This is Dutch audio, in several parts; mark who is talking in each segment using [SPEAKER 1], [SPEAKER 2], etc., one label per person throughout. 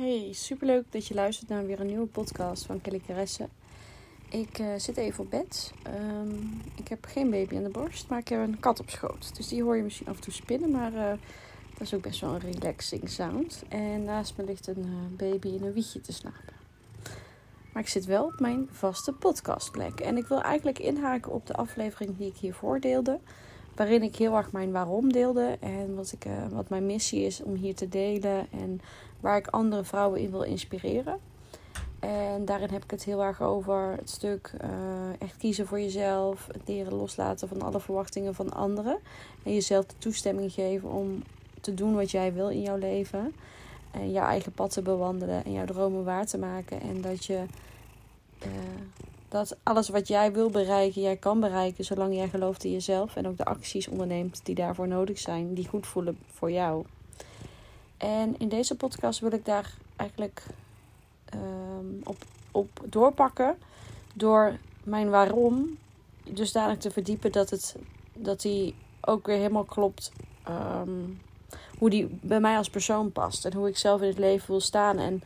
[SPEAKER 1] Hey, superleuk dat je luistert naar weer een nieuwe podcast van Kelly. Ik uh, zit even op bed. Um, ik heb geen baby aan de borst, maar ik heb een kat op schoot. Dus die hoor je misschien af en toe spinnen, maar uh, dat is ook best wel een relaxing sound. En naast me ligt een uh, baby in een wiegje te slapen. Maar ik zit wel op mijn vaste podcastplek. En ik wil eigenlijk inhaken op de aflevering die ik hiervoor deelde. Waarin ik heel erg mijn waarom deelde. En wat, ik, wat mijn missie is om hier te delen. En waar ik andere vrouwen in wil inspireren. En daarin heb ik het heel erg over het stuk uh, echt kiezen voor jezelf. Het leren loslaten van alle verwachtingen van anderen. En jezelf de toestemming geven om te doen wat jij wil in jouw leven. En jouw eigen pad te bewandelen en jouw dromen waar te maken. En dat je uh, dat alles wat jij wil bereiken, jij kan bereiken. Zolang jij gelooft in jezelf. En ook de acties onderneemt die daarvoor nodig zijn. Die goed voelen voor jou. En in deze podcast wil ik daar eigenlijk um, op, op doorpakken. Door mijn waarom dus dadelijk te verdiepen dat, het, dat die ook weer helemaal klopt. Um, hoe die bij mij als persoon past. En hoe ik zelf in het leven wil staan. En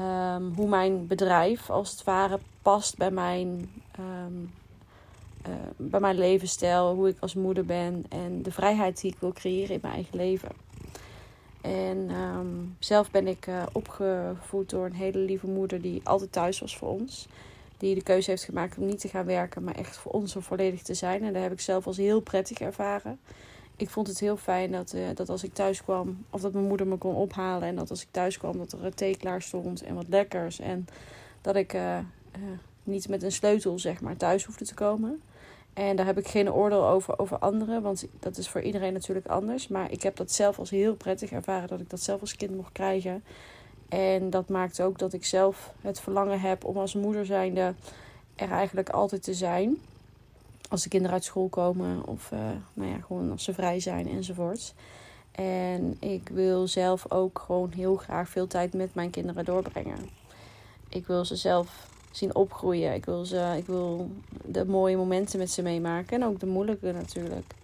[SPEAKER 1] um, hoe mijn bedrijf als het ware past bij mijn, uh, bij mijn levensstijl. Hoe ik als moeder ben. En de vrijheid die ik wil creëren in mijn eigen leven. En um, zelf ben ik uh, opgevoed door een hele lieve moeder die altijd thuis was voor ons. Die de keuze heeft gemaakt om niet te gaan werken, maar echt voor ons er volledig te zijn. En dat heb ik zelf als heel prettig ervaren. Ik vond het heel fijn dat, uh, dat als ik thuis kwam, of dat mijn moeder me kon ophalen. En dat als ik thuis kwam, dat er een thee klaar stond en wat lekkers. En dat ik uh, niet met een sleutel, zeg maar, thuis hoefde te komen. En daar heb ik geen oordeel over, over anderen, want dat is voor iedereen natuurlijk anders. Maar ik heb dat zelf als heel prettig ervaren dat ik dat zelf als kind mocht krijgen. En dat maakt ook dat ik zelf het verlangen heb om als moeder zijnde er eigenlijk altijd te zijn. Als de kinderen uit school komen of uh, nou ja, gewoon als ze vrij zijn enzovoorts. En ik wil zelf ook gewoon heel graag veel tijd met mijn kinderen doorbrengen. Ik wil ze zelf zien opgroeien. Ik wil, ze, ik wil de mooie momenten met ze meemaken en ook de moeilijke natuurlijk.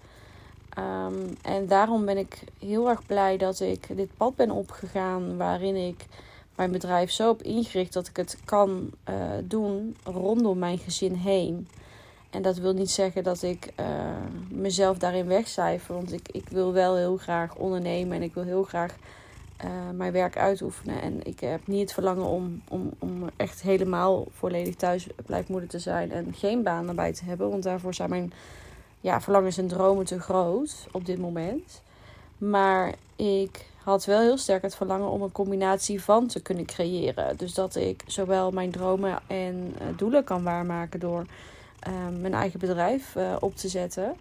[SPEAKER 1] Um, en daarom ben ik heel erg blij dat ik dit pad ben opgegaan waarin ik mijn bedrijf zo heb ingericht dat ik het kan uh, doen rondom mijn gezin heen. En dat wil niet zeggen dat ik uh, mezelf daarin wegcijfer. Want ik, ik wil wel heel graag ondernemen en ik wil heel graag uh, mijn werk uitoefenen. En ik heb niet het verlangen om, om, om echt helemaal volledig thuis blijfmoeder te zijn en geen baan erbij te hebben. Want daarvoor zijn mijn ja, verlangens en dromen te groot op dit moment. Maar ik had wel heel sterk het verlangen om een combinatie van te kunnen creëren. Dus dat ik zowel mijn dromen en uh, doelen kan waarmaken door uh, mijn eigen bedrijf op te zetten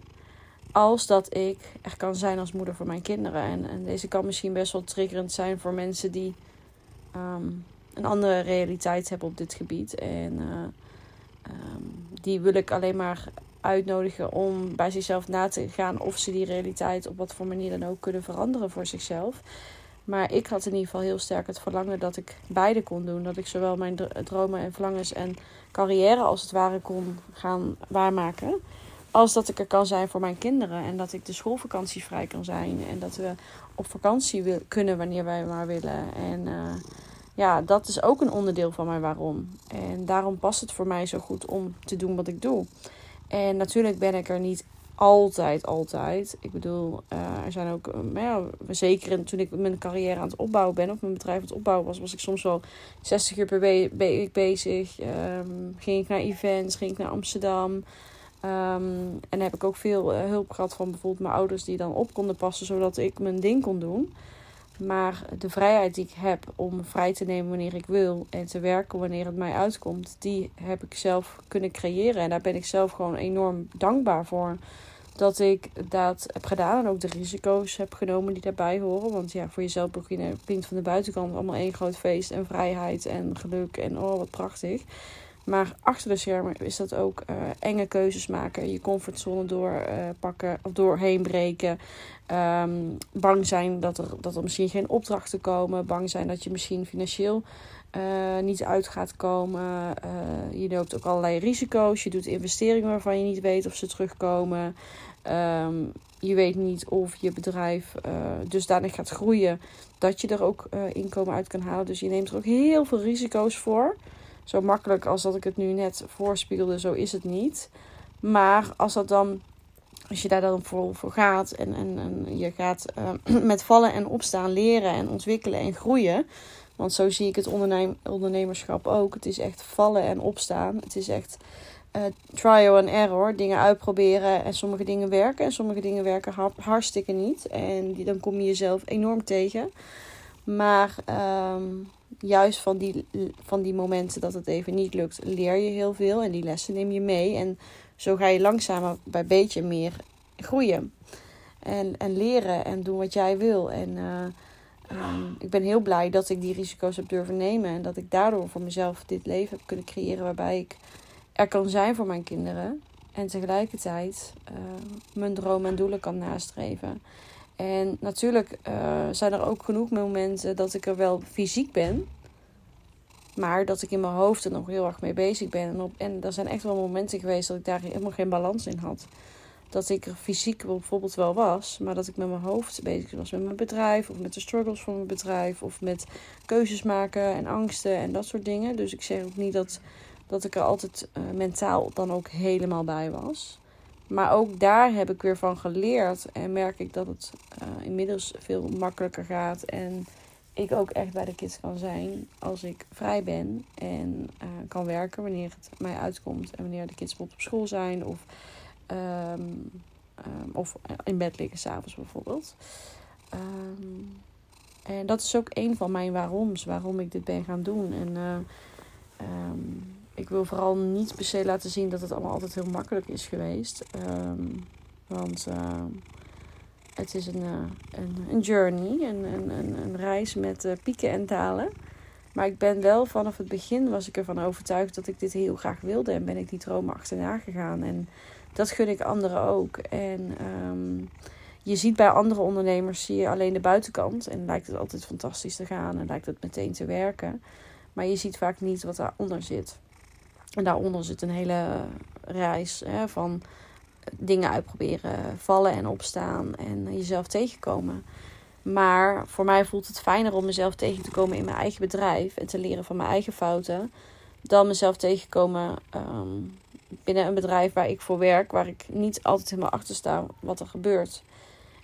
[SPEAKER 1] als dat ik er kan zijn als moeder voor mijn kinderen. En, en deze kan misschien best wel triggerend zijn voor mensen die um, een andere realiteit hebben op dit gebied. En uh, um, die wil ik alleen maar uitnodigen om bij zichzelf na te gaan of ze die realiteit op wat voor manier dan ook kunnen veranderen voor zichzelf. Maar ik had in ieder geval heel sterk het verlangen dat ik beide kon doen. Dat ik zowel mijn dromen en verlangens en carrière als het ware kon gaan waarmaken. Als dat ik er kan zijn voor mijn kinderen. En dat ik de schoolvakantie vrij kan zijn. En dat we op vakantie kunnen wanneer wij maar willen. En uh, ja, dat is ook een onderdeel van mijn waarom. En daarom past het voor mij zo goed om te doen wat ik doe. En natuurlijk ben ik er niet altijd, altijd. Ik bedoel, uh, er zijn ook, uh, ja, zeker toen ik mijn carrière aan het opbouwen ben, of mijn bedrijf aan het opbouwen was, was ik soms wel 60 uur per week bezig. Um, ging ik naar events, ging ik naar Amsterdam. Um, en heb ik ook veel uh, hulp gehad van bijvoorbeeld mijn ouders die dan op konden passen, zodat ik mijn ding kon doen. Maar de vrijheid die ik heb om vrij te nemen wanneer ik wil en te werken wanneer het mij uitkomt, die heb ik zelf kunnen creëren. En daar ben ik zelf gewoon enorm dankbaar voor. Dat ik dat heb gedaan en ook de risico's heb genomen die daarbij horen. Want ja, voor jezelf klinkt van de buitenkant allemaal één groot feest en vrijheid en geluk en oh wat prachtig. Maar achter de schermen is dat ook uh, enge keuzes maken. Je comfortzone doorpakken uh, of doorheen breken. Um, bang zijn dat er, dat er misschien geen opdrachten komen. Bang zijn dat je misschien financieel uh, niet uit gaat komen. je loopt ook allerlei risico's. Je doet investeringen waarvan je niet weet of ze terugkomen. Ehm, je weet niet of je bedrijf dusdanig gaat groeien dat je er ook inkomen uit kan halen. Dus je neemt er ook heel veel risico's voor. Zo makkelijk als dat ik het nu net voorspiegelde, zo is het niet. Maar als dat dan, als je daar dan voor, voor gaat en, en, en je gaat uh, met vallen en opstaan leren en ontwikkelen en groeien. Want zo zie ik het ondernemerschap ook. Het is echt vallen en opstaan. Het is echt uh, trial and error, dingen uitproberen en sommige dingen werken en sommige dingen werken hartstikke niet. En die, dan kom je jezelf enorm tegen. Maar um, juist van die, van die momenten dat het even niet lukt, leer je heel veel en die lessen neem je mee. En zo ga je langzamer bij beetje meer groeien. En, en leren en doen wat jij wil. En uh, um, ik ben heel blij dat ik die risico's heb durven nemen. En dat ik daardoor voor mezelf dit leven heb kunnen creëren waarbij ik er kan zijn voor mijn kinderen. En tegelijkertijd uh, mijn dromen en doelen kan nastreven. En natuurlijk uh, zijn er ook genoeg momenten dat ik er wel fysiek ben. Maar dat ik in mijn hoofd er nog heel erg mee bezig ben. En, op, en er zijn echt wel momenten geweest dat ik daar helemaal geen balans in had. Dat ik er fysiek bijvoorbeeld wel was, maar dat ik met mijn hoofd bezig was met mijn bedrijf. Of met de struggles van mijn bedrijf. Of met keuzes maken en angsten en dat soort dingen. Dus ik zeg ook niet dat dat ik er altijd uh, mentaal dan ook helemaal bij was. Maar ook daar heb ik weer van geleerd en merk ik dat het uh, inmiddels veel makkelijker gaat. En ik ook echt bij de kids kan zijn als ik vrij ben en uh, kan werken wanneer het mij uitkomt. En wanneer de kids bijvoorbeeld op school zijn of, um, um, of in bed liggen s'avonds bijvoorbeeld. Um, en dat is ook een van mijn waaroms, waarom ik dit ben gaan doen. En ik wil vooral niet per se laten zien dat het allemaal altijd heel makkelijk is geweest. Um, want uh, het is een, uh, een, een, journey, een, een, een reis met uh, pieken en dalen. Maar ik ben wel vanaf het begin was ik ervan overtuigd dat ik dit heel graag wilde. En ben ik die droom achterna gegaan. En dat gun ik anderen ook. En um, je ziet bij andere ondernemers zie je alleen de buitenkant. En lijkt het altijd fantastisch te gaan en lijkt het meteen te werken. Maar je ziet vaak niet wat daaronder zit. En daaronder zit een hele reis hè, van dingen uitproberen, vallen en opstaan en jezelf tegenkomen. Maar voor mij voelt het fijner om mezelf tegen te komen in mijn eigen bedrijf en te leren van mijn eigen fouten, dan mezelf tegenkomen um, binnen een bedrijf waar ik voor werk, waar ik niet altijd helemaal achter sta wat er gebeurt.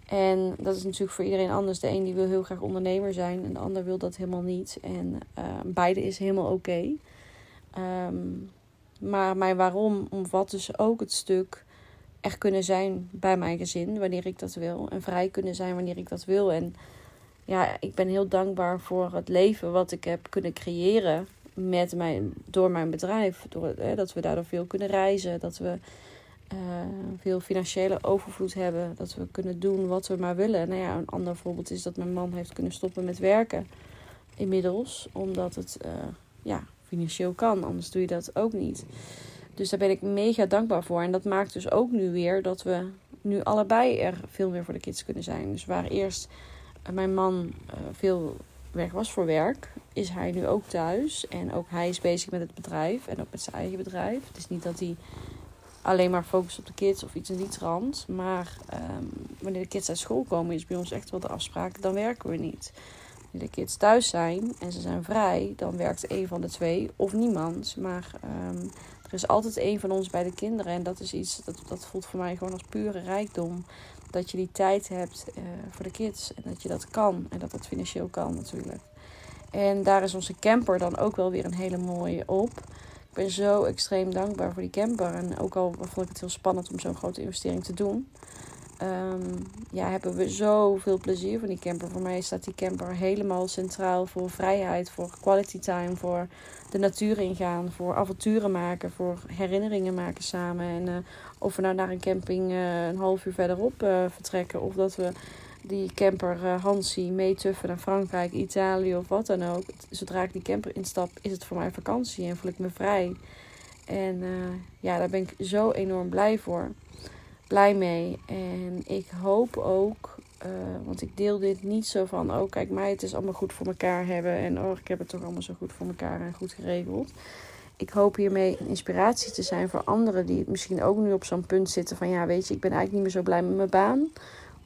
[SPEAKER 1] En dat is natuurlijk voor iedereen anders. De een die wil heel graag ondernemer zijn en de ander wil dat helemaal niet. En uh, beide is helemaal oké. Okay. Um, maar mijn waarom omvat dus ook het stuk echt kunnen zijn bij mijn gezin wanneer ik dat wil. En vrij kunnen zijn wanneer ik dat wil. En ja, ik ben heel dankbaar voor het leven wat ik heb kunnen creëren met mijn, door mijn bedrijf. Door, hè, dat we daardoor veel kunnen reizen. Dat we uh, veel financiële overvloed hebben. Dat we kunnen doen wat we maar willen. Nou ja, een ander voorbeeld is dat mijn man heeft kunnen stoppen met werken. Inmiddels. Omdat het uh, ja, financieel kan. Anders doe je dat ook niet. Dus daar ben ik mega dankbaar voor. En dat maakt dus ook nu weer dat we nu allebei er veel meer voor de kids kunnen zijn. Dus waar eerst mijn man uh, veel weg was voor werk, is hij nu ook thuis. En ook hij is bezig met het bedrijf en ook met zijn eigen bedrijf. Het is niet dat hij alleen maar focust op de kids of iets in die trant. Maar um, wanneer de kids uit school komen, is bij ons echt wel de afspraak: dan werken we niet de kids thuis zijn en ze zijn vrij, dan werkt een van de twee of niemand. Maar um, er is altijd een van ons bij de kinderen. En dat is iets dat, dat voelt voor mij gewoon als pure rijkdom. Dat je die tijd hebt uh, voor de kids en dat je dat kan. En dat dat financieel kan natuurlijk. En daar is onze camper dan ook wel weer een hele mooie op. Ik ben zo extreem dankbaar voor die camper. En ook al vond ik het heel spannend om zo'n grote investering te doen um, ja, hebben we zoveel plezier van die camper. Voor mij staat die camper helemaal centraal voor vrijheid, voor quality time, voor de natuur ingaan, voor avonturen maken, voor herinneringen maken samen. En uh, of we nou naar een camping uh, een half uur verderop uh, vertrekken, of dat we die camper Hansie meetuffen naar Frankrijk, Italië of wat dan ook. Zodra ik die camper instap, is het voor mij vakantie en voel ik me vrij. En ja, daar ben ik zo enorm blij voor blij mee. En ik hoop ook, uh, want ik deel dit niet zo van, oh kijk mij, het is allemaal goed voor elkaar hebben. En oh, ik heb het toch allemaal zo goed voor elkaar en goed geregeld. ik hoop hiermee een inspiratie te zijn voor anderen die misschien ook nu op zo'n punt zitten van ja, weet je, ik ben eigenlijk niet meer zo blij met mijn baan.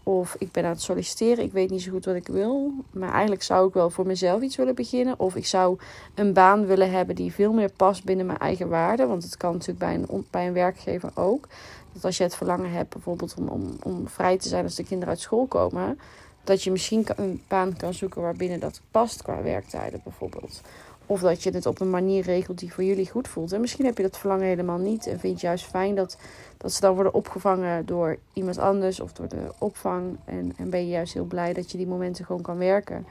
[SPEAKER 1] Of ik ben aan het solliciteren, ik weet niet zo goed wat ik wil. Maar eigenlijk zou ik wel voor mezelf iets willen beginnen. Of ik zou een baan willen hebben die veel meer past binnen mijn eigen waarden. Want het kan natuurlijk bij een, bij een werkgever ook. Dat als je het verlangen hebt, bijvoorbeeld om, om, om vrij te zijn als de kinderen uit school komen. Dat je misschien een baan kan zoeken waarbinnen dat past qua werktijden bijvoorbeeld. Of dat je het op een manier regelt die voor jullie goed voelt. En misschien heb je dat verlangen helemaal niet. En vind je juist fijn dat, dat ze dan worden opgevangen door iemand anders of door de opvang. En, en ben je juist heel blij dat je die momenten gewoon kan werken.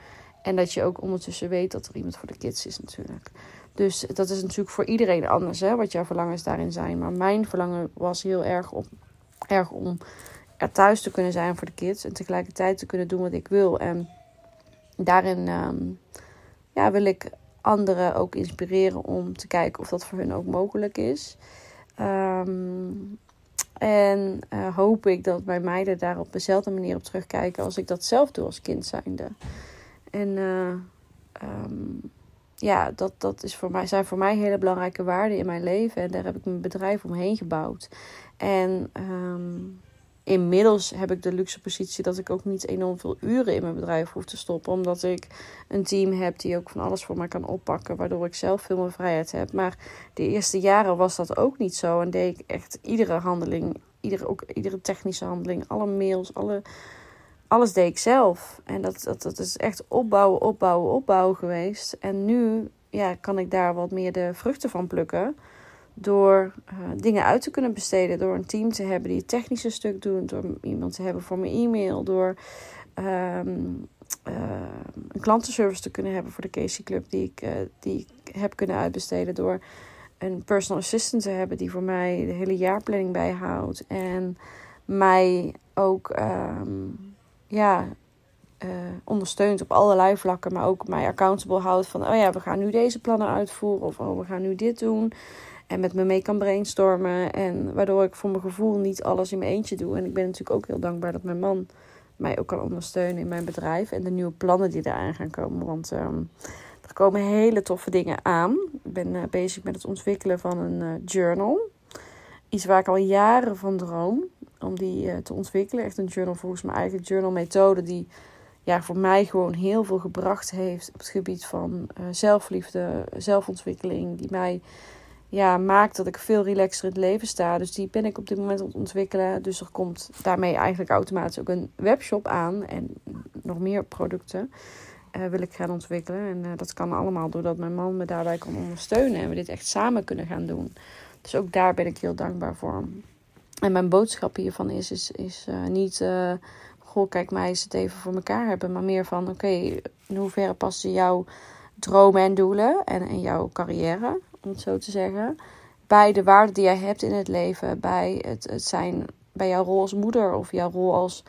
[SPEAKER 1] En dat je ook ondertussen weet dat er iemand voor de kids is natuurlijk. Dus dat is natuurlijk voor iedereen anders, hè, wat jouw verlangens daarin zijn. Maar mijn verlangen was heel erg, op, erg om er thuis te kunnen zijn voor de kids. En tegelijkertijd te kunnen doen wat ik wil. En daarin ehm, ja, wil ik anderen ook inspireren om te kijken of dat voor hun ook mogelijk is. Ehm, en uh, hoop ik dat mijn meiden daar op dezelfde manier op terugkijken als ik dat zelf doe als kind zijnde. En uh, um, ja, dat, dat is voor mij, zijn voor mij hele belangrijke waarden in mijn leven. En daar heb ik mijn bedrijf omheen gebouwd. En um, inmiddels heb ik de luxe positie dat ik ook niet enorm veel uren in mijn bedrijf hoef te stoppen. Omdat ik een team heb die ook van alles voor mij kan oppakken. Waardoor ik zelf veel meer vrijheid heb. Maar de eerste jaren was dat ook niet zo. En deed ik echt iedere handeling, iedere, ook iedere technische handeling, alle mails, alle, alles deed ik zelf. En dat, dat, dat is echt opbouwen, opbouwen, opbouwen geweest. En nu ja, kan ik daar wat meer de vruchten van plukken door uh, dingen uit te kunnen besteden. Door een team te hebben die het technische stuk doet. Door iemand te hebben voor mijn e-mail. Door um, uh, een klantenservice te kunnen hebben voor de Casey Club. Die ik, uh, die ik heb kunnen uitbesteden. Door een personal assistant te hebben die voor mij de hele jaarplanning bijhoudt. En mij ook um, ja, uh, ondersteunt op allerlei vlakken. Maar ook mij accountable houdt van... Oh ja, we gaan nu deze plannen uitvoeren. Of oh, we gaan nu dit doen. En met me mee kan brainstormen. En waardoor ik voor mijn gevoel niet alles in mijn eentje doe. En ik ben natuurlijk ook heel dankbaar dat mijn man mij ook kan ondersteunen in mijn bedrijf. En de nieuwe plannen die eraan gaan komen. Want um, er komen hele toffe dingen aan. Ik ben uh, bezig met het ontwikkelen van een uh, journal. Iets waar ik al jaren van droom. Om die uh, te ontwikkelen. Echt een journal volgens mijn eigen journal methode. Die ja, voor mij gewoon heel veel gebracht heeft. Op het gebied van zelfliefde, zelfontwikkeling. Die mij ja, maakt dat ik veel relaxer in het leven sta. Dus die ben ik op dit moment aan het ontwikkelen. Dus er komt daarmee eigenlijk automatisch ook een webshop aan. En nog meer producten uh, wil ik gaan ontwikkelen. En dat kan allemaal doordat mijn man me daarbij kan ondersteunen. En we dit echt samen kunnen gaan doen. Dus ook daar ben ik heel dankbaar voor. En mijn boodschap hiervan is, is, is uh, niet... goh, kijk mij eens het even voor elkaar hebben. Maar meer van, oké, in hoeverre passen jouw dromen en doelen en, en jouw carrière om het zo te zeggen. Bij de waarden die jij hebt in het leven. Bij het, het zijn bij jouw rol als moeder of jouw rol als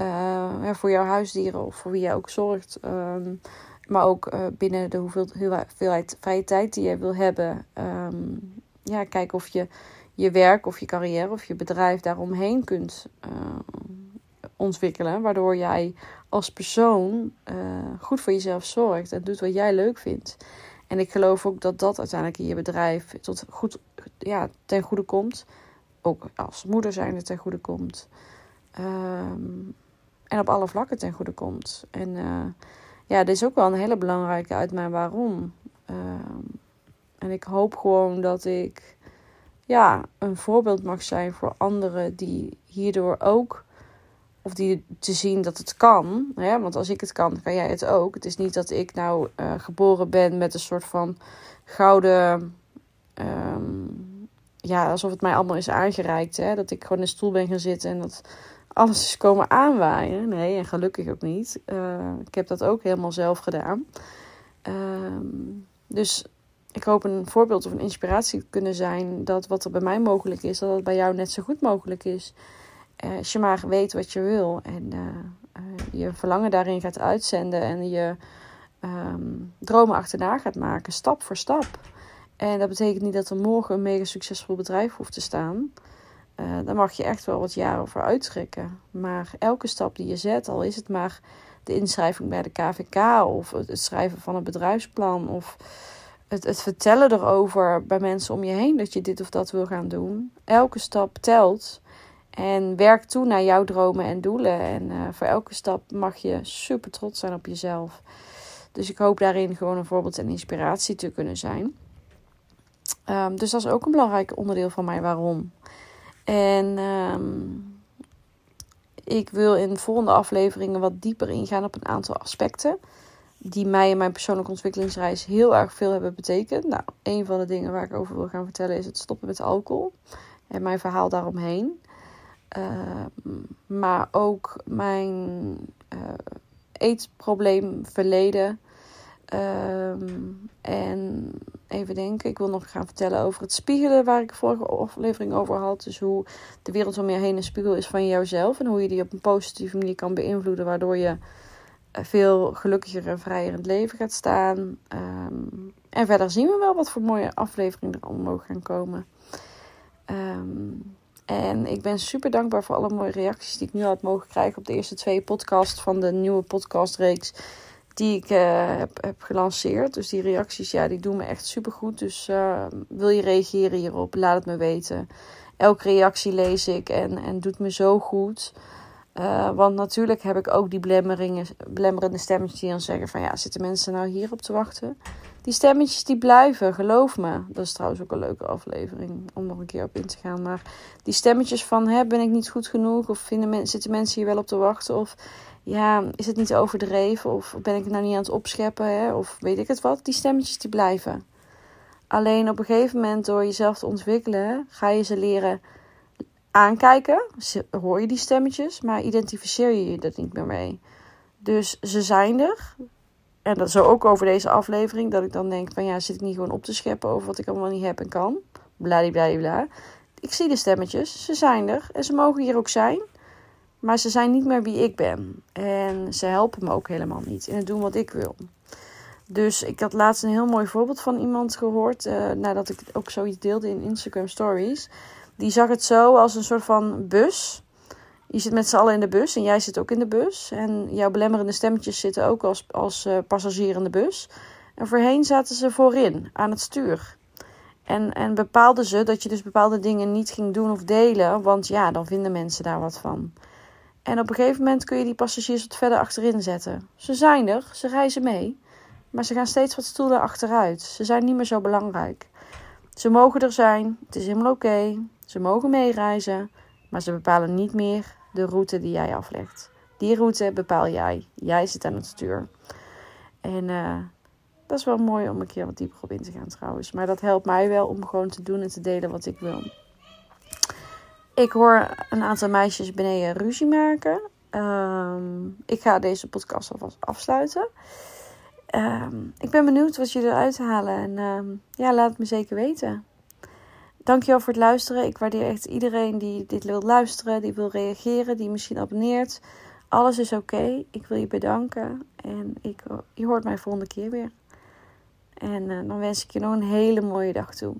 [SPEAKER 1] uh, voor jouw huisdieren of voor wie jij ook zorgt. Um, maar ook binnen de hoeveel, hoeveelheid vrije tijd die je wil hebben. Um, ja, kijken of je je werk of je carrière of je bedrijf daaromheen kunt uh, ontwikkelen. Waardoor jij als persoon goed voor jezelf zorgt en doet wat jij leuk vindt. En ik geloof ook dat dat uiteindelijk in je bedrijf tot goed, ja, ten goede komt. Ook als moeder zijnde ten goede komt. Um, en op alle vlakken ten goede komt. En uh, ja, dit is ook wel een hele belangrijke uit mijn waarom. Um, en ik hoop gewoon dat ik ja, een voorbeeld mag zijn voor anderen die hierdoor ook of die te zien dat het kan. Hè? Want als ik het kan, kan jij het ook. Het is niet dat ik nou uh, geboren ben met een soort van gouden. Um, ja, alsof het mij allemaal is aangereikt. Hè? Dat ik gewoon in een stoel ben gaan zitten en dat alles is komen aanwaaien. Nee, en gelukkig ook niet. Uh, ik heb dat ook helemaal zelf gedaan. Um, dus ik hoop een voorbeeld of een inspiratie te kunnen zijn dat wat er bij mij mogelijk is, dat het bij jou net zo goed mogelijk is. Uh, als je maar weet wat je wil en uh, uh, je verlangen daarin gaat uitzenden en je um, dromen achterna gaat maken, stap voor stap. En dat betekent niet dat er morgen een mega succesvol bedrijf hoeft te staan. daar mag je echt wel wat jaren voor uittrekken. Maar elke stap die je zet, al is het maar de inschrijving bij de KVK of het schrijven van een bedrijfsplan of het, het vertellen erover bij mensen om je heen dat je dit of dat wil gaan doen. Elke stap telt. En werk toe naar jouw dromen en doelen. En uh, voor elke stap mag je super trots zijn op jezelf. Dus ik hoop daarin gewoon een voorbeeld en inspiratie te kunnen zijn. Um, dus dat is ook een belangrijk onderdeel van mij waarom. En um, ik wil in de volgende afleveringen wat dieper ingaan op een aantal aspecten. Die mij in mijn persoonlijke ontwikkelingsreis heel erg veel hebben betekend. Nou, een van de dingen waar ik over wil gaan vertellen is het stoppen met alcohol. En mijn verhaal daaromheen. Uh, maar ook mijn uh, eetprobleem verleden. Um, en even denken, ik wil nog gaan vertellen over het spiegelen waar ik vorige aflevering over had. Dus hoe de wereld om je heen een spiegel is van jouzelf. En hoe je die op een positieve manier kan beïnvloeden, waardoor je eh, veel gelukkiger en vrijer in het leven gaat staan. Um, en verder zien we wel wat voor mooie afleveringen er mogen gaan komen. Um, en ik ben super dankbaar voor alle mooie reacties die ik nu had mogen krijgen op de eerste twee podcasts van de nieuwe podcastreeks die ik uh, heb, heb gelanceerd. Dus die reacties, ja, die doen me echt super goed. Dus uh, wil je reageren hierop, laat het me weten. Elke reactie lees ik en, en doet me zo goed. Uh, want natuurlijk heb ik ook die belemmerende stemmetjes die dan zeggen van... ja, zitten mensen nou hierop te wachten? Die stemmetjes die blijven, geloof me. Dat is trouwens ook een leuke aflevering om nog een keer op in te gaan. Maar die stemmetjes van, hè, ben ik niet goed genoeg? Of vinden men, zitten mensen hier wel op te wachten? Of ja, is het niet overdreven? Of ben ik het nou niet aan het opscheppen? Hè? Of weet ik het wat? Die stemmetjes die blijven. Alleen op een gegeven moment, door jezelf te ontwikkelen, ga je ze leren aankijken. Hoor je die stemmetjes, maar identificeer je je er niet meer mee. Dus ze zijn er. En dat zo ook over deze aflevering. Dat ik dan denk van ja, zit ik niet gewoon op te scheppen over wat ik allemaal niet heb en kan. Bladibladibla. Ik zie de stemmetjes. Ze zijn er. En ze mogen hier ook zijn. Maar ze zijn niet meer wie ik ben. En ze helpen me ook helemaal niet in het doen wat ik wil. Dus ik had laatst een heel mooi voorbeeld van iemand gehoord. Uh, nadat ik ook zoiets deelde in Instagram Stories. Die zag het zo als een soort van bus. Je zit met z'n allen in de bus en jij zit ook in de bus. En jouw belemmerende stemmetjes zitten ook als, als uh, passagier in de bus. En voorheen zaten ze voorin, aan het stuur. En, en bepaalden ze dat je dus bepaalde dingen niet ging doen of delen. Want ja, dan vinden mensen daar wat van. En op een gegeven moment kun je die passagiers wat verder achterin zetten. Ze zijn er, ze reizen mee. Maar ze gaan steeds wat stoelen achteruit. Ze zijn niet meer zo belangrijk. Ze mogen er zijn, het is helemaal oké. Ze mogen meereizen, maar ze bepalen niet meer de route die jij aflegt. Die route bepaal jij. Jij zit aan het stuur. En uh, dat is wel mooi om een keer wat dieper op in te gaan trouwens. Maar dat helpt mij wel om gewoon te doen en te delen wat ik wil. Ik hoor een aantal meisjes beneden ruzie maken. Um, ik ga deze podcast alvast afsluiten. Um, ik ben benieuwd wat jullie eruit halen. En um, ja, laat het me zeker weten. Dankjewel voor het luisteren. Ik waardeer echt iedereen die dit wil luisteren, die wil reageren, die misschien abonneert. Alles is oké. Ik wil je bedanken. En ik, je hoort mij volgende keer weer. En uh, dan wens ik je nog een hele mooie dag toe.